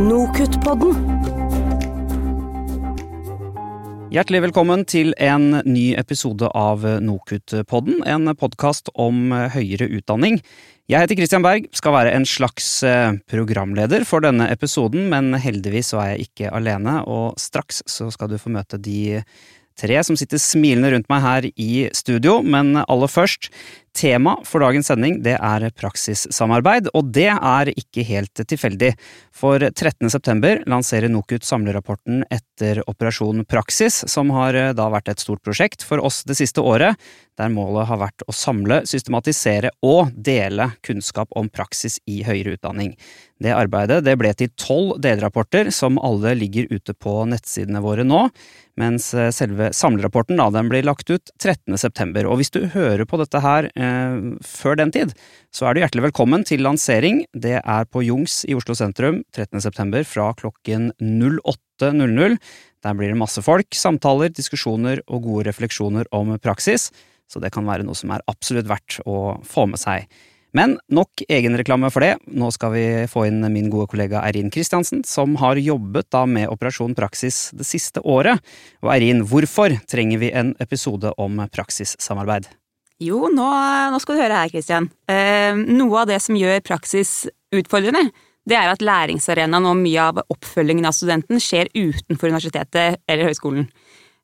Nokutt-podden. Hjertelig velkommen til en ny episode av Nokut-podden, en podkast om høyere utdanning. Jeg heter Christian Berg, skal være en slags eh, programleder for denne episoden, men heldigvis er jeg ikke alene, og straks så skal du få møte de tre som sitter smilende rundt meg her i studio, men aller først Tema for dagens sending det er praksissamarbeid, og det er ikke helt tilfeldig. For 13. september lanserer NOKUT samlerapporten etter Operasjon Praksis, som har eh, da vært et stort prosjekt for oss det siste året, der målet har vært å samle, systematisere og dele kunnskap om praksis i høyere utdanning. Det arbeidet det ble til tolv delrapporter, som alle ligger ute på nettsidene våre nå, mens eh, selve samlerapporten da, den blir lagt ut 13. september. Og hvis du hører på dette her før den tid, så er du hjertelig velkommen til lansering. Det er på Jungs i Oslo sentrum 13. september fra klokken 08.00. Der blir det masse folk, samtaler, diskusjoner og gode refleksjoner om praksis, så det kan være noe som er absolutt verdt å få med seg. Men nok egenreklame for det. Nå skal vi få inn min gode kollega Eirin Kristiansen, som har jobbet da med Operasjon Praksis det siste året. Og Eirin, hvorfor trenger vi en episode om praksissamarbeid? Jo, nå, nå, skal du høre her, Kristian. Eh, noe av det som gjør praksis utfordrende, det er at læringsarenaen og mye av oppfølgingen av studenten skjer utenfor universitetet eller høyskolen.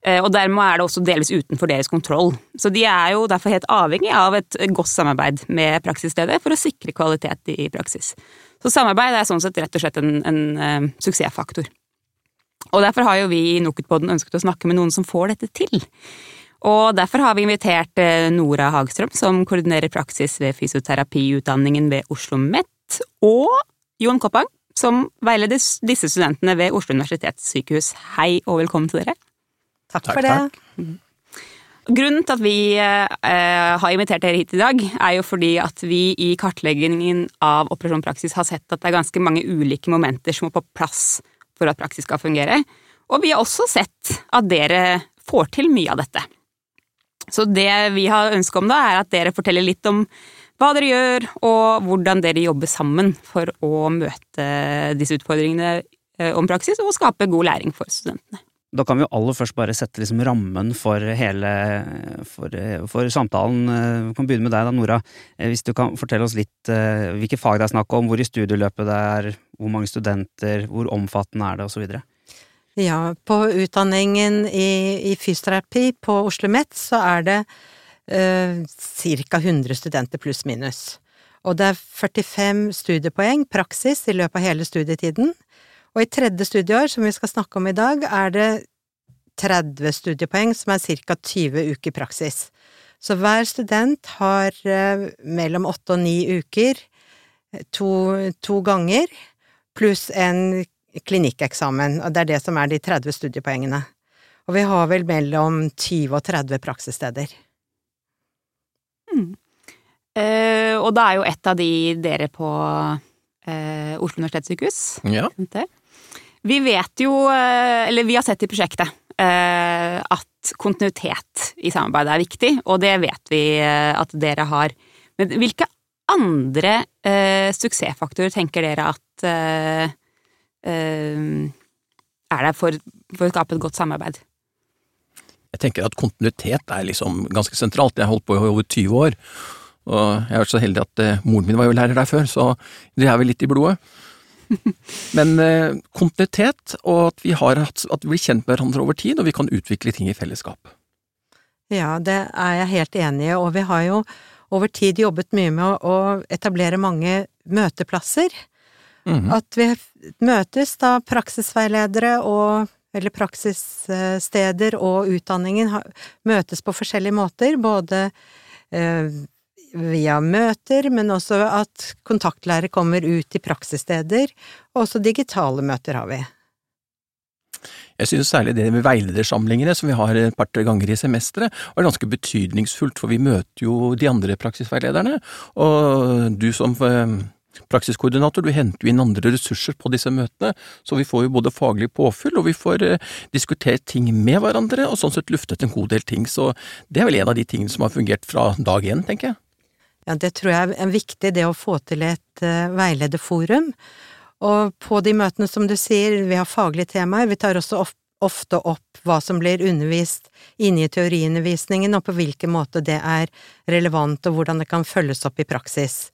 Eh, og dermed er det også delvis utenfor deres kontroll. Så de er jo derfor helt avhengig av et godt samarbeid med praksisstedet for å sikre kvalitet i praksis. Så samarbeid er sånn sett rett og slett en, en uh, suksessfaktor. Og derfor har jo vi i NOKUT-poden ønsket å snakke med noen som får dette til. Og derfor har vi invitert eh, Nora Hagstrøm, som koordinerer praksis ved fysioterapiutdanningen ved Oslo OsloMet, og Jon Koppang, som veileder disse studentene ved Oslo universitetssykehus. Hei og velkommen til dere. Takk, for det. Takk. Grunnen til at vi eh, har invitert dere hit i dag, er jo fordi at vi i kartleggingen av Operasjon Praksis har sett at det er ganske mange ulike momenter som må på plass for at praksis skal fungere. Og vi har også sett at dere får til mye av dette. Så det vi har ønske om da, er at dere forteller litt om hva dere gjør, og hvordan dere jobber sammen for å møte disse utfordringene eh, om praksis, og skape god læring for studentene. Da kan vi jo aller først bare sette liksom rammen for hele for, for, samtalen. Vi kan begynne med deg da, Nora. Eh, hvis du kan fortelle oss litt eh, hvilke fag det er snakk om, hvor i studieløpet det er, hvor mange studenter, hvor omfattende er det, osv. Ja, på utdanningen i, i fysioterapi på Oslo OsloMet så er det eh, ca. 100 studenter pluss minus. Og det er 45 studiepoeng, praksis, i løpet av hele studietiden. Og i tredje studieår, som vi skal snakke om i dag, er det 30 studiepoeng, som er ca. 20 uker praksis. Så hver student har eh, mellom åtte og ni uker to, to ganger, pluss en klinikkeksamen, og det er det som er de 30 studiepoengene. Og vi har vel mellom 20 og 30 praksissteder. Mm. Eh, og da er jo et av de dere på eh, Oslo universitetssykehus. Ja. Vi vet jo, eh, eller vi har sett i prosjektet, eh, at kontinuitet i samarbeidet er viktig, og det vet vi eh, at dere har. Men hvilke andre eh, suksessfaktorer tenker dere at Eh, er der for, for, å skape et godt samarbeid. Jeg tenker at kontinuitet er liksom ganske sentralt. Jeg har holdt på i over 20 år, og jeg har vært så heldig at eh, moren min var jo lærer der før, så det er vel litt i blodet. Men eh, kontinuitet, og at vi, har, at vi blir kjent med hverandre over tid, og vi kan utvikle ting i fellesskap. Ja, det er jeg helt enig i, og vi har jo over tid jobbet mye med å etablere mange møteplasser. Mm At vi møtes da, praksisveiledere og eller praksissteder og utdanningen møtes på forskjellige måter, både eh, via møter, men også at kontaktlærere kommer ut i praksissteder, og også digitale møter har vi. Jeg synes særlig det med veiledersamlingene som vi har et par-tre ganger i semesteret, var ganske betydningsfullt, for vi møter jo de andre praksisveilederne, og du som eh, praksiskoordinator, du henter jo inn andre ressurser på disse møtene, så vi får jo både faglig påfyll, og vi får eh, diskutert ting med hverandre, og sånn sett luftet en god del ting, så det er vel en av de tingene som har fungert fra dag én, tenker jeg. Ja, det tror jeg er viktig, det å få til et uh, veilederforum. Og på de møtene, som du sier, vi har faglige temaer, vi tar også ofte opp hva som blir undervist inne i teoriundervisningen, og på hvilken måte det er relevant, og hvordan det kan følges opp i praksis.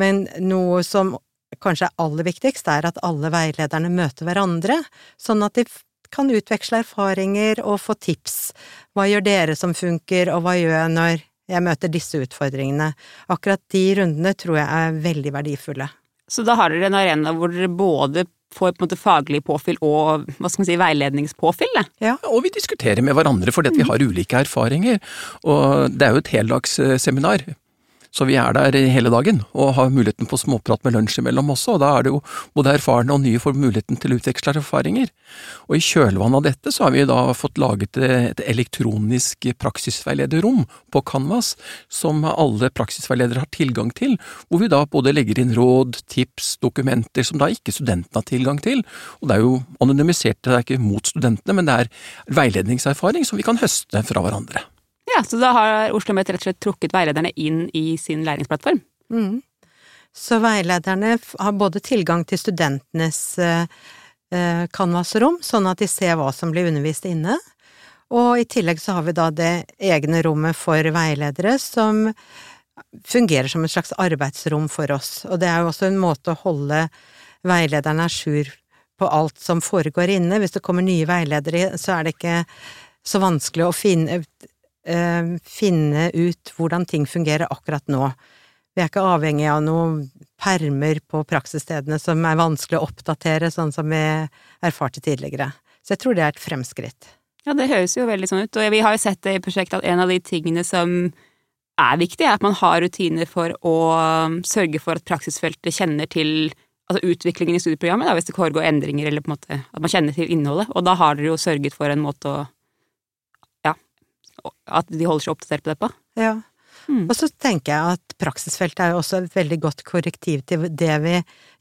Men noe som kanskje er aller viktigst, er at alle veilederne møter hverandre, sånn at de kan utveksle erfaringer og få tips. Hva gjør dere som funker, og hva gjør jeg når jeg møter disse utfordringene? Akkurat de rundene tror jeg er veldig verdifulle. Så da har dere en arena hvor dere både får på en måte faglig påfyll og hva skal man si, veiledningspåfyll? Ja, og vi diskuterer med hverandre fordi vi har ulike erfaringer. Og det er jo et heldagsseminar. Så vi er der hele dagen, og har muligheten på småprat med lunsj imellom også, og da er det jo både erfarne og nye får muligheten til å utveksle erfaringer. Og i kjølvannet av dette så har vi da fått laget et elektronisk praksisveilederrom på Canvas, som alle praksisveiledere har tilgang til, hvor vi da både legger inn råd, tips, dokumenter som da ikke studentene har tilgang til. Og det er jo anonymisert, det er ikke mot studentene, men det er veiledningserfaring som vi kan høste fra hverandre. Ja, Så da har Oslo Met rett og slett trukket veilederne inn i sin læringsplattform? Mm. Så veilederne har både tilgang til studentenes eh, eh, canvasrom, sånn at de ser hva som blir undervist inne, og i tillegg så har vi da det egne rommet for veiledere som fungerer som et slags arbeidsrom for oss, og det er jo også en måte å holde veilederne à jour på alt som foregår inne. Hvis det kommer nye veiledere, så er det ikke så vanskelig å finne eh, finne ut hvordan ting fungerer akkurat nå. Vi er ikke avhengig av noen permer på praksisstedene som er vanskelig å oppdatere, sånn som vi erfarte tidligere. Så jeg tror det er et fremskritt. Ja, det høres jo veldig sånn ut, og vi har jo sett det i prosjektet at en av de tingene som er viktig, er at man har rutiner for å um, sørge for at praksisfeltet kjenner til altså utviklingen i studieprogrammet, da, hvis det foregår endringer, eller på en måte at man kjenner til innholdet. Og da har dere jo sørget for en måte å at de holder seg oppdatert på det på. Ja. Mm. Og så tenker jeg at praksisfeltet er jo også et veldig godt korrektiv til det vi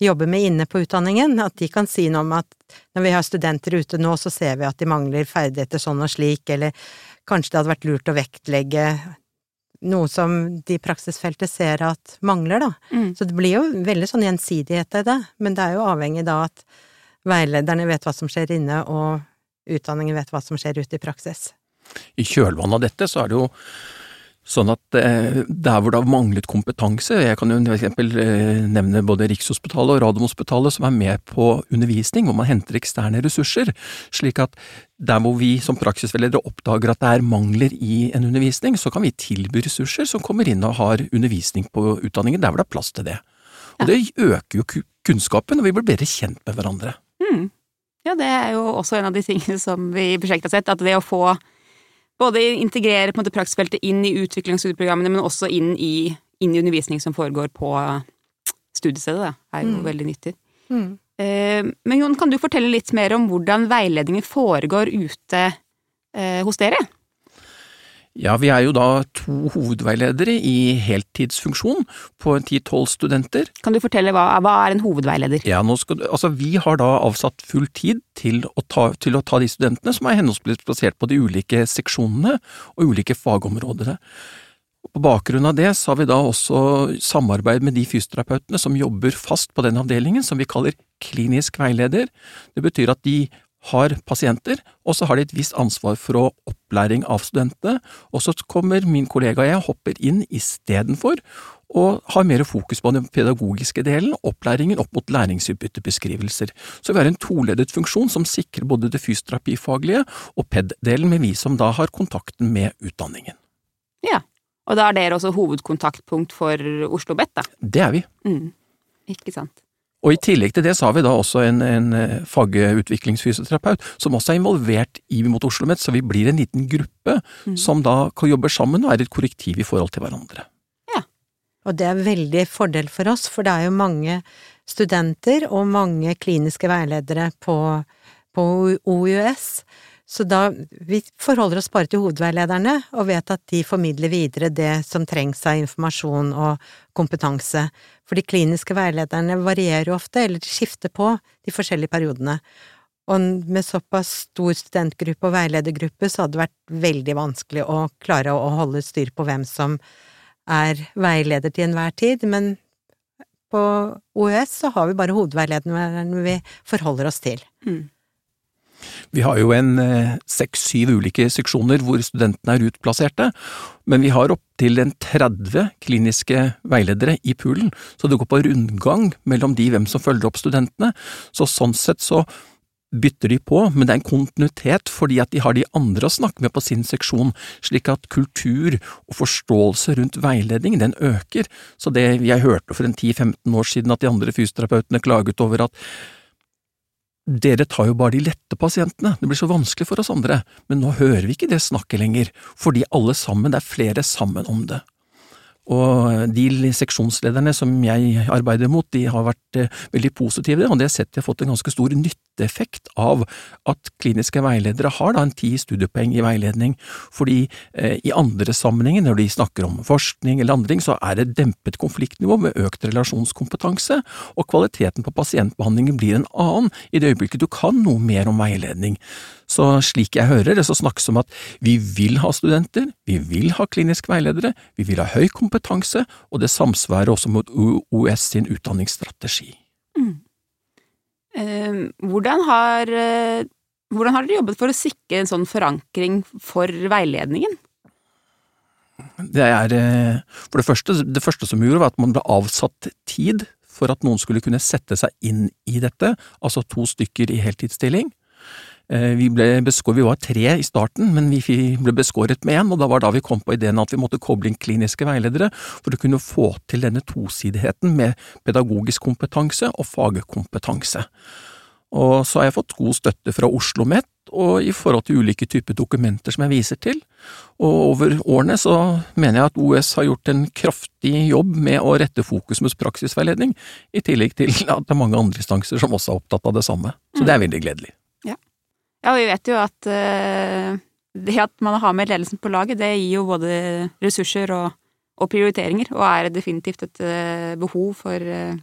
jobber med inne på utdanningen. At de kan si noe om at når vi har studenter ute nå, så ser vi at de mangler ferdigheter sånn og slik, eller kanskje det hadde vært lurt å vektlegge noe som de i praksisfeltet ser at mangler, da. Mm. Så det blir jo veldig sånn gjensidighet i det, men det er jo avhengig da at veilederne vet hva som skjer inne, og utdanningen vet hva som skjer ute i praksis. I kjølvannet av dette så er det jo sånn at eh, der hvor det har manglet kompetanse, jeg kan jo for eksempel eh, nevne både Rikshospitalet og Radiumhospitalet som er med på undervisning, hvor man henter eksterne ressurser, slik at der hvor vi som praksisveiledere oppdager at det er mangler i en undervisning, så kan vi tilby ressurser som kommer inn og har undervisning på utdanningen der hvor det er plass til det. Og det øker jo kunnskapen, og vi blir bedre kjent med hverandre. Mm. Ja, det er jo også en av de tingene som vi i prosjektet har sett, at det å få både integrere på en måte praksisfeltet inn i utvikling av studieprogrammene, men også inn i, inn i undervisning som foregår på studiestedet. Det er jo mm. veldig nyttig. Mm. Eh, men Jon, kan du fortelle litt mer om hvordan veiledningen foregår ute eh, hos dere? Ja, vi er jo da to hovedveiledere i heltidsfunksjon på ti-tolv studenter. Kan du fortelle hva, hva er en hovedveileder? Ja, skal, altså Vi har da avsatt full tid til å, ta, til å ta de studentene som er henholdsvis plassert på de ulike seksjonene og ulike fagområdene. På bakgrunn av det så har vi da også samarbeid med de fysioterapeutene som jobber fast på den avdelingen, som vi kaller klinisk veileder. Det betyr at de har pasienter, og så har de et visst ansvar for opplæring av studentene, og så kommer min kollega og jeg hopper inn istedenfor og har mer fokus på den pedagogiske delen, opplæringen opp mot læringsutbyttebeskrivelser. Så vi har en toledet funksjon som sikrer både det fysioterapifaglige og PED-delen, med vi som da har kontakten med utdanningen. Ja, og da er dere også hovedkontaktpunkt for Oslo OsloBet, da? Det er vi. Mm. Ikke sant. Og I tillegg til det så har vi da også en, en eh, fagutviklingsfysioterapeut som også er involvert i mot Oslo OsloMet, så vi blir en liten gruppe mm. som da kan jobbe sammen og er et korrektiv i forhold til hverandre. Ja, og det er veldig fordel for oss, for det er jo mange studenter og mange kliniske veiledere på, på OUS så da, vi forholder oss bare til hovedveilederne, og vet at de formidler videre det som trengs av informasjon og kompetanse. For de kliniske veilederne varierer ofte, eller skifter på, de forskjellige periodene. Og med såpass stor studentgruppe og veiledergruppe, så hadde det vært veldig vanskelig å klare å holde styr på hvem som er veileder til enhver tid, men På OUS så har vi bare hovedveilederne vi forholder oss til. Mm. Vi har jo en eh, seks-syv ulike seksjoner hvor studentene er utplasserte, men vi har opptil 30 kliniske veiledere i poolen, så det går på rundgang mellom de hvem som følger opp studentene. Så sånn sett så bytter de på, men det er en kontinuitet fordi at de har de andre å snakke med på sin seksjon, slik at kultur og forståelse rundt veiledning den øker. Så det jeg hørte for en 10–15 år siden at de andre fysioterapeutene klaget over at dere tar jo bare de lette pasientene, det blir så vanskelig for oss andre, men nå hører vi ikke det snakket lenger, fordi alle sammen, det er flere sammen om det. Og de seksjonslederne som jeg arbeider mot, de har vært eh, veldig positive, og det har sett jeg har fått en ganske stor nytteeffekt av at kliniske veiledere har da en ti studiepoeng i veiledning, fordi eh, i andre sammenhenger, når de snakker om forskning eller andre ting, så er det dempet konfliktnivå med økt relasjonskompetanse, og kvaliteten på pasientbehandlingen blir en annen i det øyeblikket du kan noe mer om veiledning. Så slik jeg hører det, så snakkes det om at vi vil ha studenter, vi vil ha kliniske veiledere, vi vil ha høy kompetanse, og det samsvarer også mot OUS sin utdanningsstrategi. Eh, hvordan, har, eh, hvordan har dere jobbet for å sikre en sånn forankring for veiledningen? Det er eh, for det første, det første som gjorde, var at man ble avsatt tid for at noen skulle kunne sette seg inn i dette, altså to stykker i heltidsstilling. Eh, vi, ble beskåret, vi var tre i starten, men vi ble beskåret med én, og da var da vi kom på ideen at vi måtte koble inn kliniske veiledere for å kunne få til denne tosidigheten med pedagogisk kompetanse og fagkompetanse. Og så har jeg fått god støtte fra Oslo OsloMet og i forhold til ulike typer dokumenter som jeg viser til. Og over årene så mener jeg at OS har gjort en kraftig jobb med å rette fokus mot praksisveiledning, i tillegg til at det er mange andre instanser som også er opptatt av det samme. Så det er veldig gledelig. Ja, vi vet jo at uh, det at man har med ledelsen på laget, det gir jo både ressurser og, og prioriteringer, og er definitivt et uh, behov for uh,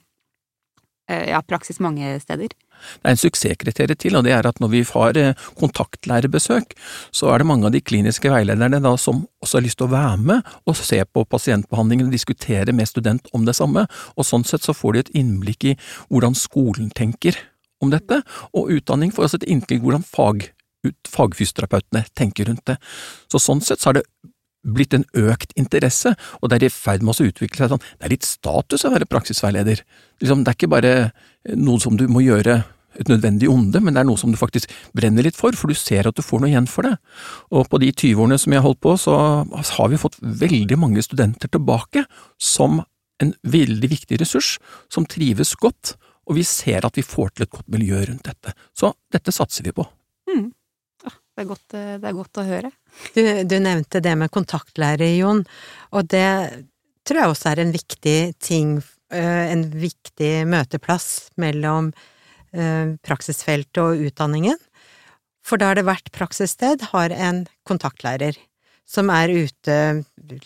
ja, praksis mange steder. Det er en suksesskriterium til, og det er at når vi har kontaktlærebesøk, så er det mange av de kliniske veilederne da som også har lyst til å være med og se på pasientbehandlingen og diskutere med student om det samme, og sånn sett så får de et innblikk i hvordan skolen tenker om dette, og utdanning får også et inntrykk hvordan fag, fagfysioterapeutene tenker rundt det. Så sånn sett så har det blitt en økt interesse, og det er i ferd med å utvikle seg sånn, det er litt status å være praksisveileder. Liksom, det er ikke bare noe som du må gjøre et nødvendig onde, men det er noe som du faktisk brenner litt for, for du ser at du får noe igjen for det. Og på de 20 årene som jeg har holdt på, så har vi fått veldig mange studenter tilbake som en veldig viktig ressurs, som trives godt, og vi ser at vi får til et godt miljø rundt dette. Så dette satser vi på. Mm. Det, er godt, eh, det, er godt, å høre. Du, du nevnte det med kontaktlærer, Jon, og det tror jeg også er en viktig ting, eh, en viktig møteplass mellom eh, praksisfeltet og utdanningen. For da har det vært praksissted, har en kontaktlærer som er ute,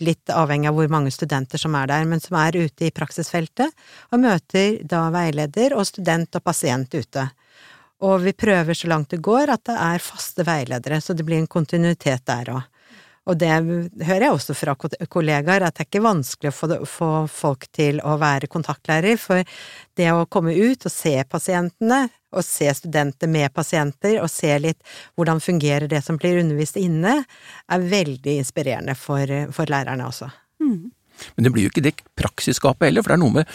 litt avhengig av hvor mange studenter som er der, men som er ute i praksisfeltet, og møter da veileder og student og pasient ute. Og vi prøver så langt det går at det er faste veiledere, så det blir en kontinuitet der òg. Og det hører jeg også fra kollegaer, at det er ikke vanskelig å få, folk til å være kontaktlærer, for det å komme ut og se pasientene, og se studenter med pasienter, og se litt hvordan fungerer det som blir undervist inne, er veldig inspirerende for, for lærerne også. Mm. Men det blir jo ikke det praksisskapet heller, for det er noe med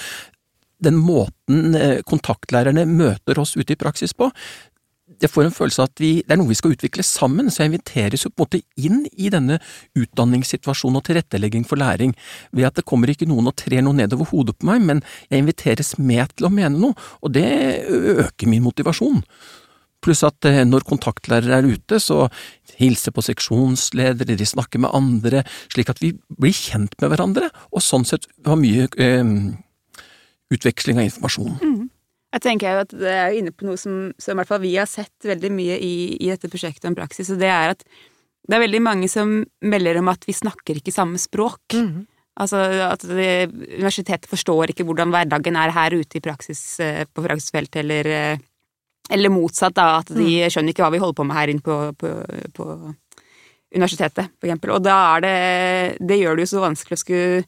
den måten eh, kontaktlærerne møter oss ute i praksis på, jeg får en følelse av at vi, det er noe vi skal utvikle sammen, så jeg inviteres jo på en måte inn i denne utdanningssituasjonen og tilrettelegging for læring, ved at det kommer ikke noen og trer noe nedover hodet på meg, men jeg inviteres med til å mene noe, og det øker min motivasjon. Pluss at eh, når kontaktlærere er ute, så hilser på seksjonsledere, de snakker med andre, slik at vi blir kjent med hverandre, og sånn sett har mye eh, utveksling av informasjon. Mm. Jeg tenker jo at det er inne på noe som, som i hvert fall vi har sett veldig mye i, i dette prosjektet om praksis, og det er at det er veldig mange som melder om at vi snakker ikke samme språk. Mm. Altså at det, universitetet forstår ikke hvordan hverdagen er her ute i praksis, eh, på praksisfeltet, eller, eh, eller motsatt, da. At de mm. skjønner ikke hva vi holder på med her inne på, på, på universitetet, for eksempel. Og da er det Det gjør det jo så vanskelig å skulle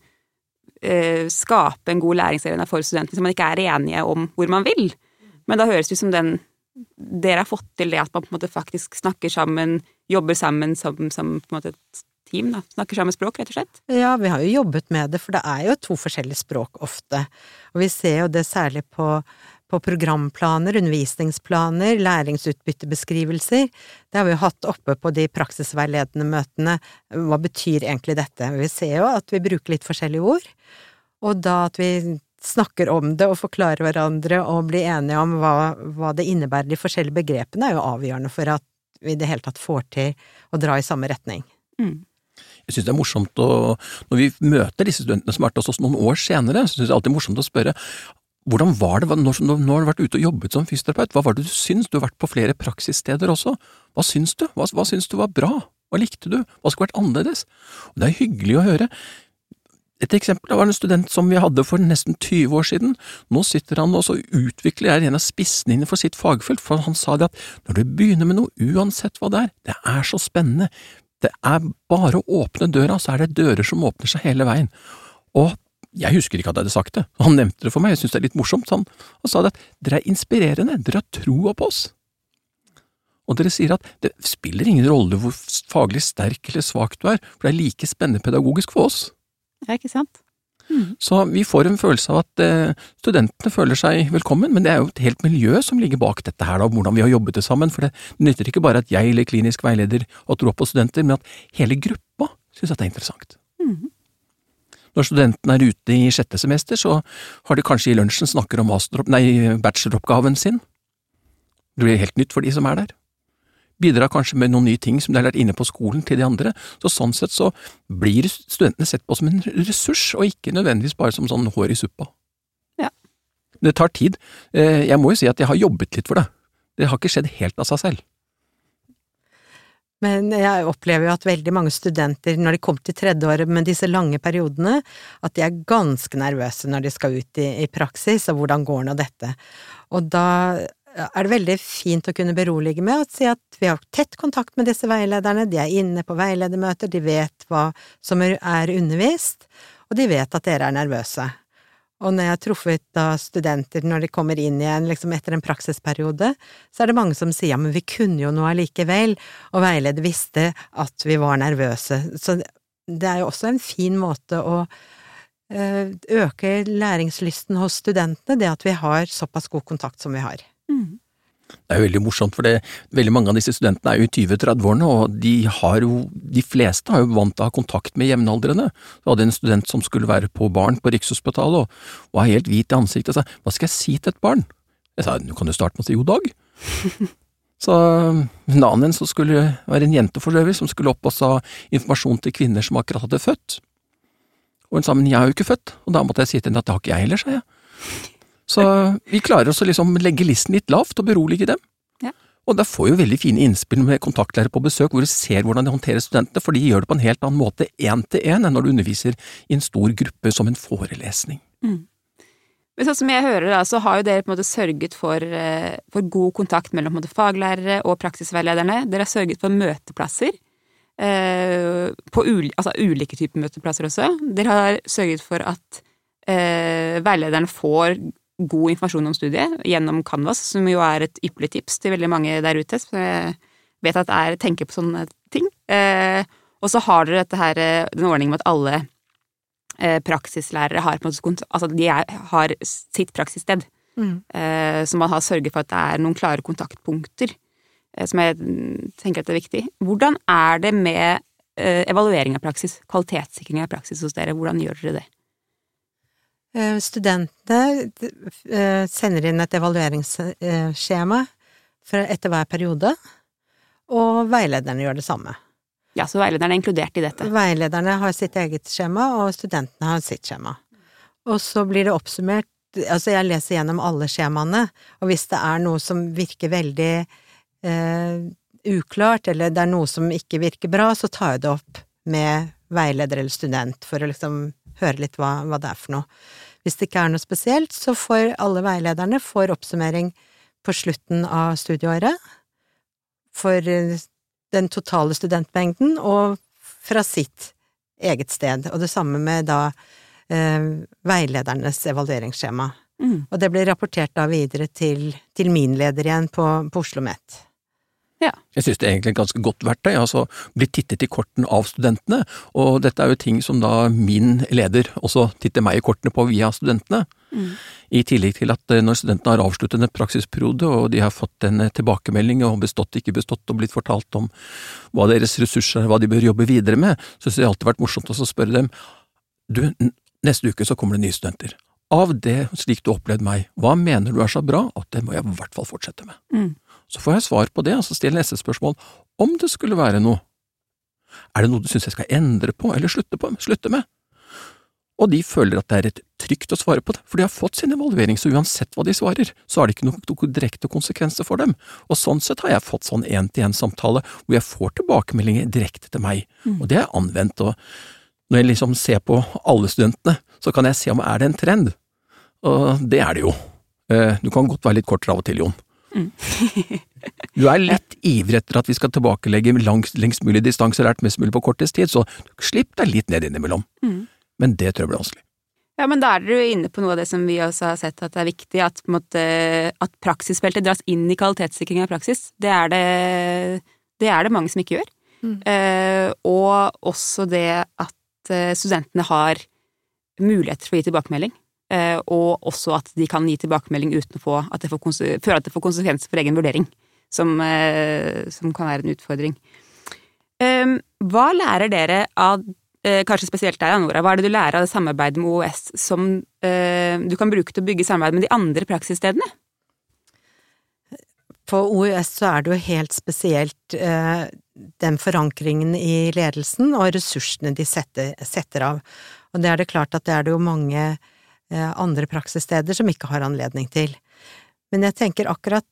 skape en god læringsarena for studentene, hvis man ikke er enige om hvor man vil. Men da høres det ut som den dere har fått til det at man på en måte faktisk snakker sammen, jobber sammen som, som på en måte et team, da. Snakker samme språk, rett og slett. Ja, vi har jo jobbet med det, for det er jo to forskjellige språk ofte. Og vi ser jo det særlig på, på programplaner, undervisningsplaner, læringsutbyttebeskrivelser. Det har vi jo hatt oppe på de praksisveiledende møtene. Hva betyr egentlig dette? Vi ser jo at vi bruker litt forskjellige ord, og da at vi snakker om det og forklarer hverandre og blir enige om hva, hva det innebærer, de forskjellige begrepene, er jo avgjørende for at vi i det hele tatt får til å dra i samme retning. Mm. Jeg synes det er morsomt å Når vi møter disse studentene som har vært hos oss noen år senere, så synes jeg alltid det er morsomt å spørre hvordan var det, når, når har du vært ute og jobbet som fysioterapeut, hva var det du syns? Du har vært på flere praksissteder også. Hva syns du? Hva, hva syns du var bra? Hva likte du? Hva skulle vært annerledes? Og det er hyggelig å høre. Et eksempel var en student som vi hadde for nesten 20 år siden. Nå sitter han og utvikler er en av spissene innenfor sitt fagfelt, for han sa det at når du begynner med noe, uansett hva det er, det er så spennende, det er bare å åpne døra, så er det dører som åpner seg hele veien. Og jeg husker ikke at jeg hadde sagt det, han nevnte det for meg, jeg synes det er litt morsomt, han, han sa det at dere er inspirerende, dere har troa på oss. Og dere sier at det spiller ingen rolle hvor faglig sterk eller svak du er, for det er like spennende pedagogisk for oss. Ja, ikke sant? Så vi får en følelse av at eh, studentene føler seg velkommen, men det er jo et helt miljø som ligger bak dette her, da, hvordan vi har jobbet det sammen. For det nytter ikke bare at jeg eller klinisk veileder har tro på studenter, men at hele gruppa synes at det er interessant. Mhm. Når studentene er ute i sjette semester, så har de kanskje i lunsjen snakker om nei, bacheloroppgaven sin. Det blir helt nytt for de som er der bidrar kanskje med noen nye ting som de har lært inne på skolen til de andre. Så sånn sett så blir studentene sett på som en ressurs, og ikke nødvendigvis bare som sånn hår i suppa. Ja. Det tar tid. Eh, jeg må jo si at jeg har jobbet litt for det. Det har ikke skjedd helt av seg selv. Men jeg opplever jo at veldig mange studenter, når de kommer til tredjeåret med disse lange periodene, at de er ganske nervøse når de skal ut i, i praksis, og hvordan går nå dette? Og da er det veldig fint å kunne berolige med å si at vi har tett kontakt med disse veilederne, de er inne på veiledermøter, de vet hva som er undervist, og de vet at dere er nervøse. Og når jeg har truffet studenter når de kommer inn igjen liksom etter en praksisperiode, så er det mange som sier ja, men vi kunne jo noe allikevel, og veileder visste at vi var nervøse. Så det er jo også en fin måte å eh, øke læringslysten hos studentene, det at vi har såpass god kontakt som vi har. Mm. Det er jo veldig morsomt, for det, veldig mange av disse studentene er jo i 20-30-årene, og de har jo, de fleste har jo vant til å ha kontakt med jevnaldrende. Du hadde en student som skulle være på barn på Rikshospitalet, og var helt hvit i ansiktet og sa hva skal jeg si til et barn? Jeg sa du kan jo starte med å si god dag. Så en annen en som skulle være en jente for øvrig, som skulle opp og sa informasjon til kvinner som akkurat hadde født. Og hun sa men jeg har jo ikke født, og da måtte jeg si til henne at det har ikke jeg heller, sa jeg. Så vi klarer oss å liksom legge listen litt lavt og berolige dem. Ja. Og da får jo veldig fine innspill med kontaktlærere på besøk, hvor du ser hvordan de håndterer studentene, for de gjør det på en helt annen måte én til én enn når du underviser i en stor gruppe som en forelesning. Mm. Men sånn som jeg hører da, så har jo dere på en måte sørget for, eh, for god kontakt mellom måte, faglærere og praksisveilederne. Dere har sørget for møteplasser. Eh, på uli, altså ulike typer møteplasser også. Dere har sørget for at eh, veilederne får god informasjon om studiet gjennom Canvas, som jo er et ypperlig tips til veldig mange der ute. Jeg vet at er tenker på sånne ting. Eh, og så har dere dette her, eh, den ordningen med at alle eh, praksislærere har, altså de er, har sitt praksissted. Mm. Eh, så man har sørget for at det er noen klare kontaktpunkter, som jeg tenker at er viktig. Hvordan er det med evaluering av praksis, kvalitetssikring av praksis hos dere? Hvordan gjør dere det? Eh, studentene eh, sender inn et evalueringsskjema etter hver periode, og veilederne gjør det samme. Ja, Så veilederne er inkludert i dette? Veilederne har sitt eget skjema, og studentene har sitt skjema. Og så blir det oppsummert Altså, jeg leser gjennom alle skjemaene, og hvis det er noe som virker veldig eh, uklart, eller det er noe som ikke virker bra, så tar jeg det opp med veileder eller student for å liksom høre litt hva, hva det er for noe. Hvis det ikke er noe spesielt, så får alle veilederne får oppsummering på slutten av studieåret for eh, den totale studentmengden og fra sitt eget sted. Og det samme med da eh, veiledernes evalueringsskjema. Mm. Og det blir rapportert da videre til, til min leder igjen på, på Oslo OsloMet. Jeg synes det er egentlig et ganske godt verktøy, altså bli tittet i kortene av studentene, og dette er jo ting som da min leder også titter meg i kortene på via studentene. Mm. I tillegg til at eh, når studentene har avsluttet en praksisperiode og de har fått en eh, tilbakemelding og bestått, ikke bestått og blitt fortalt om hva deres ressurser er, hva de bør jobbe videre med, så synes det alltid vært morsomt å spørre dem du, neste uke så kommer det nye studenter. Av det, slik du opplevde meg, hva mener du er så bra at det må jeg i hvert fall fortsette med? Mm. Så får jeg svar på det, og så stiller jeg neste spørsmål om det skulle være noe. Er det noe du synes jeg skal endre på eller slutte, på, slutte med? Og de føler at det er et trygt å svare på det, for de har fått sin evaluering, så uansett hva de svarer, så har det ikke noen direkte konsekvenser for dem. Og sånn sett har jeg fått sånn én-til-én-samtale hvor jeg får tilbakemeldinger direkte til meg, Mm. og det er anvendt. og Når jeg liksom ser på alle studentene, så kan jeg se om er det en trend, og det er det jo. Eh, Du kan godt være litt kortere av og til, Jon. Mm. Du er litt ivrig etter at vi skal tilbakelegge langs, lengst mulig distanse, lært mest mulig på kortest tid, så slipp deg litt ned innimellom. Mm. Men det tror jeg blir vanskelig. Ja, men da er dere jo inne på noe av det som vi også har sett at det er viktig, at, på en måte, at praksisfeltet dras inn i kvalitetssikring av praksis. Det er det, det, er det mange som ikke gjør. Mm. Eh, og også det at eh, studentene har muligheter for å gi tilbakemelding. Eh, og også at de kan gi tilbakemelding uten å at det føle at det får konsekvenser for egen vurdering. Som, eh, som kan være en utfordring. Eh, hva lærer dere av eh, kanskje spesielt deg, Nora, hva er det du lærer av det samarbeidet med OOS som du kan bruke til å bygge samarbeid med de andre praksisstedene? På OUS så er det jo helt spesielt eh, den forankringen i ledelsen og ressursene de setter, setter av. Og det er det klart at det er det jo mange andre praksissteder som ikke har anledning til. Men jeg tenker akkurat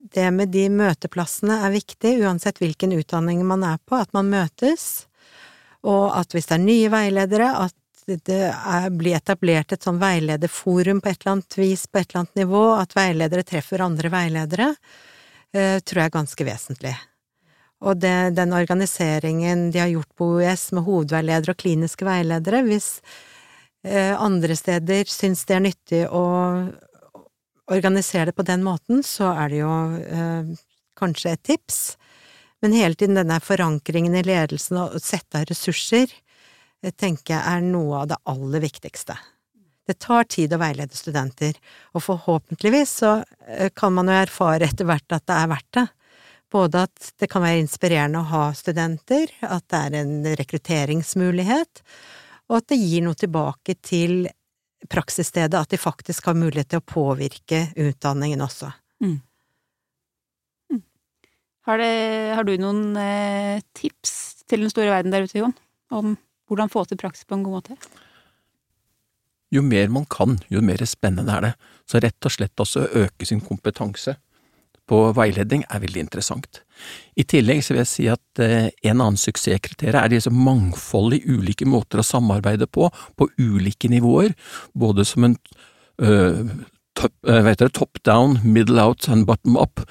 det med de møteplassene er viktig, uansett hvilken utdanning man er på, at man møtes, og at hvis det er nye veiledere, at det er, blir etablert et sånn veilederforum på et eller annet vis, på et eller annet nivå, at veiledere treffer andre veiledere, eh, tror jeg er ganske vesentlig. Og det, den organiseringen de har gjort på OUS med hovedveiledere og kliniske veiledere, hvis eh, andre steder syns det er nyttig å organisere det på den måten, så er det jo eh, kanskje et tips. Men hele tiden denne forankringen i ledelsen og å sette av ressurser, jeg tenker jeg er noe av det aller viktigste. Det tar tid å veilede studenter, og forhåpentligvis så eh, kan man jo erfare etter hvert at det er verdt det. Både at det kan være inspirerende å ha studenter, at det er en rekrutteringsmulighet, og at det gir noe tilbake til praksisstedet, at de faktisk har mulighet til å påvirke utdanningen også. Har, det, har du noen eh, tips til den store verden der ute, Jon, om hvordan få til praksis på en god måte? Jo mer man kan, jo mer spennende er det. Så rett og slett også øke sin kompetanse på veiledning er veldig interessant. I tillegg så vil jeg si at eh, en annen suksesskriterier er disse mangfoldige ulike måter å samarbeide på, på ulike nivåer, både som en uh, top, heter det, top down, middle out and bottom up,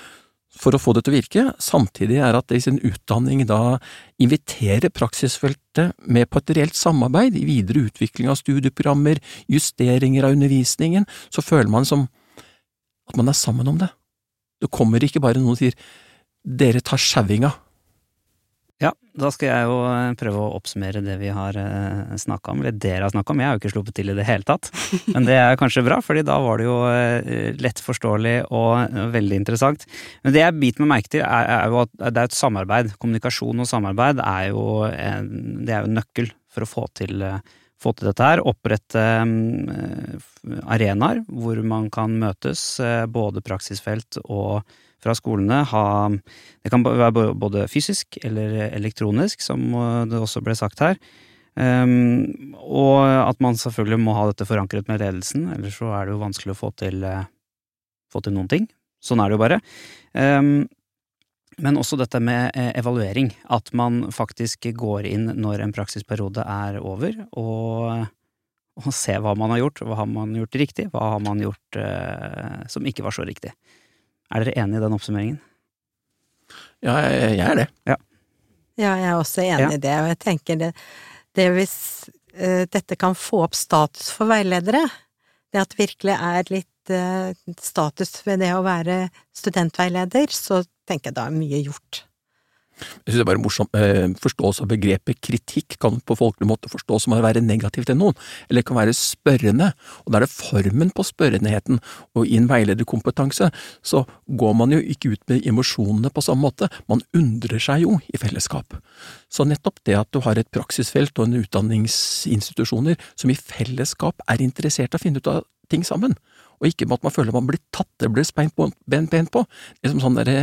for å få det til å virke. Samtidig er at det i sin utdanning da inviterer praksisfeltet med på et reelt samarbeid i videre utvikling av studieprogrammer, justeringer av undervisningen, så føler man som at man er sammen om det. Det kommer ikke bare noen og sier dere tar sjauinga. Ja, da skal jeg jo eh, prøve å oppsummere det vi har snakka om, eller dere har snakka om. Jeg har jo ikke sluppet til i det hele tatt, men det er kanskje bra, fordi da var det jo eh, lett forståelig og eh, veldig interessant. Men det jeg biter meg merke til, er, jo at det er et samarbeid. Kommunikasjon og samarbeid er jo en, det er jo en nøkkel for å få til, få til dette her. Opprette um, arenaer hvor man kan møtes, både praksisfelt og fra skolene ha Det kan være både fysisk eller elektronisk, som det også ble sagt her. Um, og at man selvfølgelig må ha dette forankret med ledelsen, ellers så er det jo vanskelig å få til, få til noen ting. Sånn er det jo bare. Um, men også dette med evaluering. At man faktisk går inn når en praksisperiode er over, og, og ser hva man har gjort. Hva har man gjort riktig, hva har man gjort eh, som ikke var så riktig. Er dere enig i den oppsummeringen? Ja, jeg, jeg er det. Ja. Ja, jeg er også enig Ja. i det, og jeg tenker det, det hvis uh, dette kan få opp status for veiledere. Det at det virkelig er litt eh, status ved det å være studentveileder, så tenker jeg da er mye gjort. Jeg synes det er bare morsomt. Eh, forståelse av begrepet kritikk kan på folkelig måte forstås som å være negativ til noen, eller kan være spørrende, og da er det formen på spørrenheten, og i en veilederkompetanse så går man jo ikke ut med emosjonene på samme måte, man undrer seg jo i fellesskap. Så nettopp det at du har et praksisfelt og en utdanningsinstitusjoner som i fellesskap er interessert i å finne ut av ting sammen, og ikke med at man føler man blir tatt, det blir speint på, ben, ben på, liksom sånn derre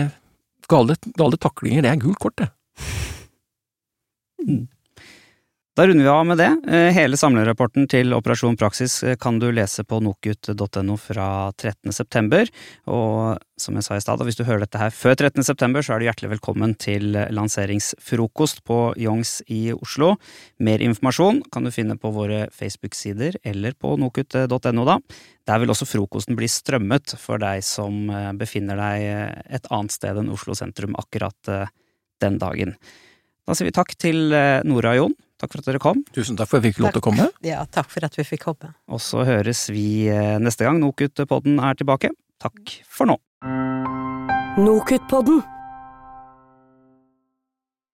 Gale, gale taklinger, det er gult kort, det. Da runder vi av med det. Eh, hele samlerapporten til Operasjon Praksis eh, kan du lese på nokut.no fra 13. september. Og som jeg sa i stad, hvis du hører dette her før 13. september, så er du hjertelig velkommen til lanseringsfrokost på Youngs i Oslo. Mer informasjon kan du finne på våre Facebook-sider eller på nokut.no, da. Der vil også frokosten bli strømmet for deg som eh, befinner deg et annet sted enn Oslo sentrum akkurat den dagen. Da sier vi takk til Nora og Jon. Takk for at dere kom. Tusen takk for at vi fikk lov til å komme. Ja, takk for at vi fikk komme. Og så høres vi eh, neste gang Nokut-podden er tilbake. Takk for nå. Nokut-podden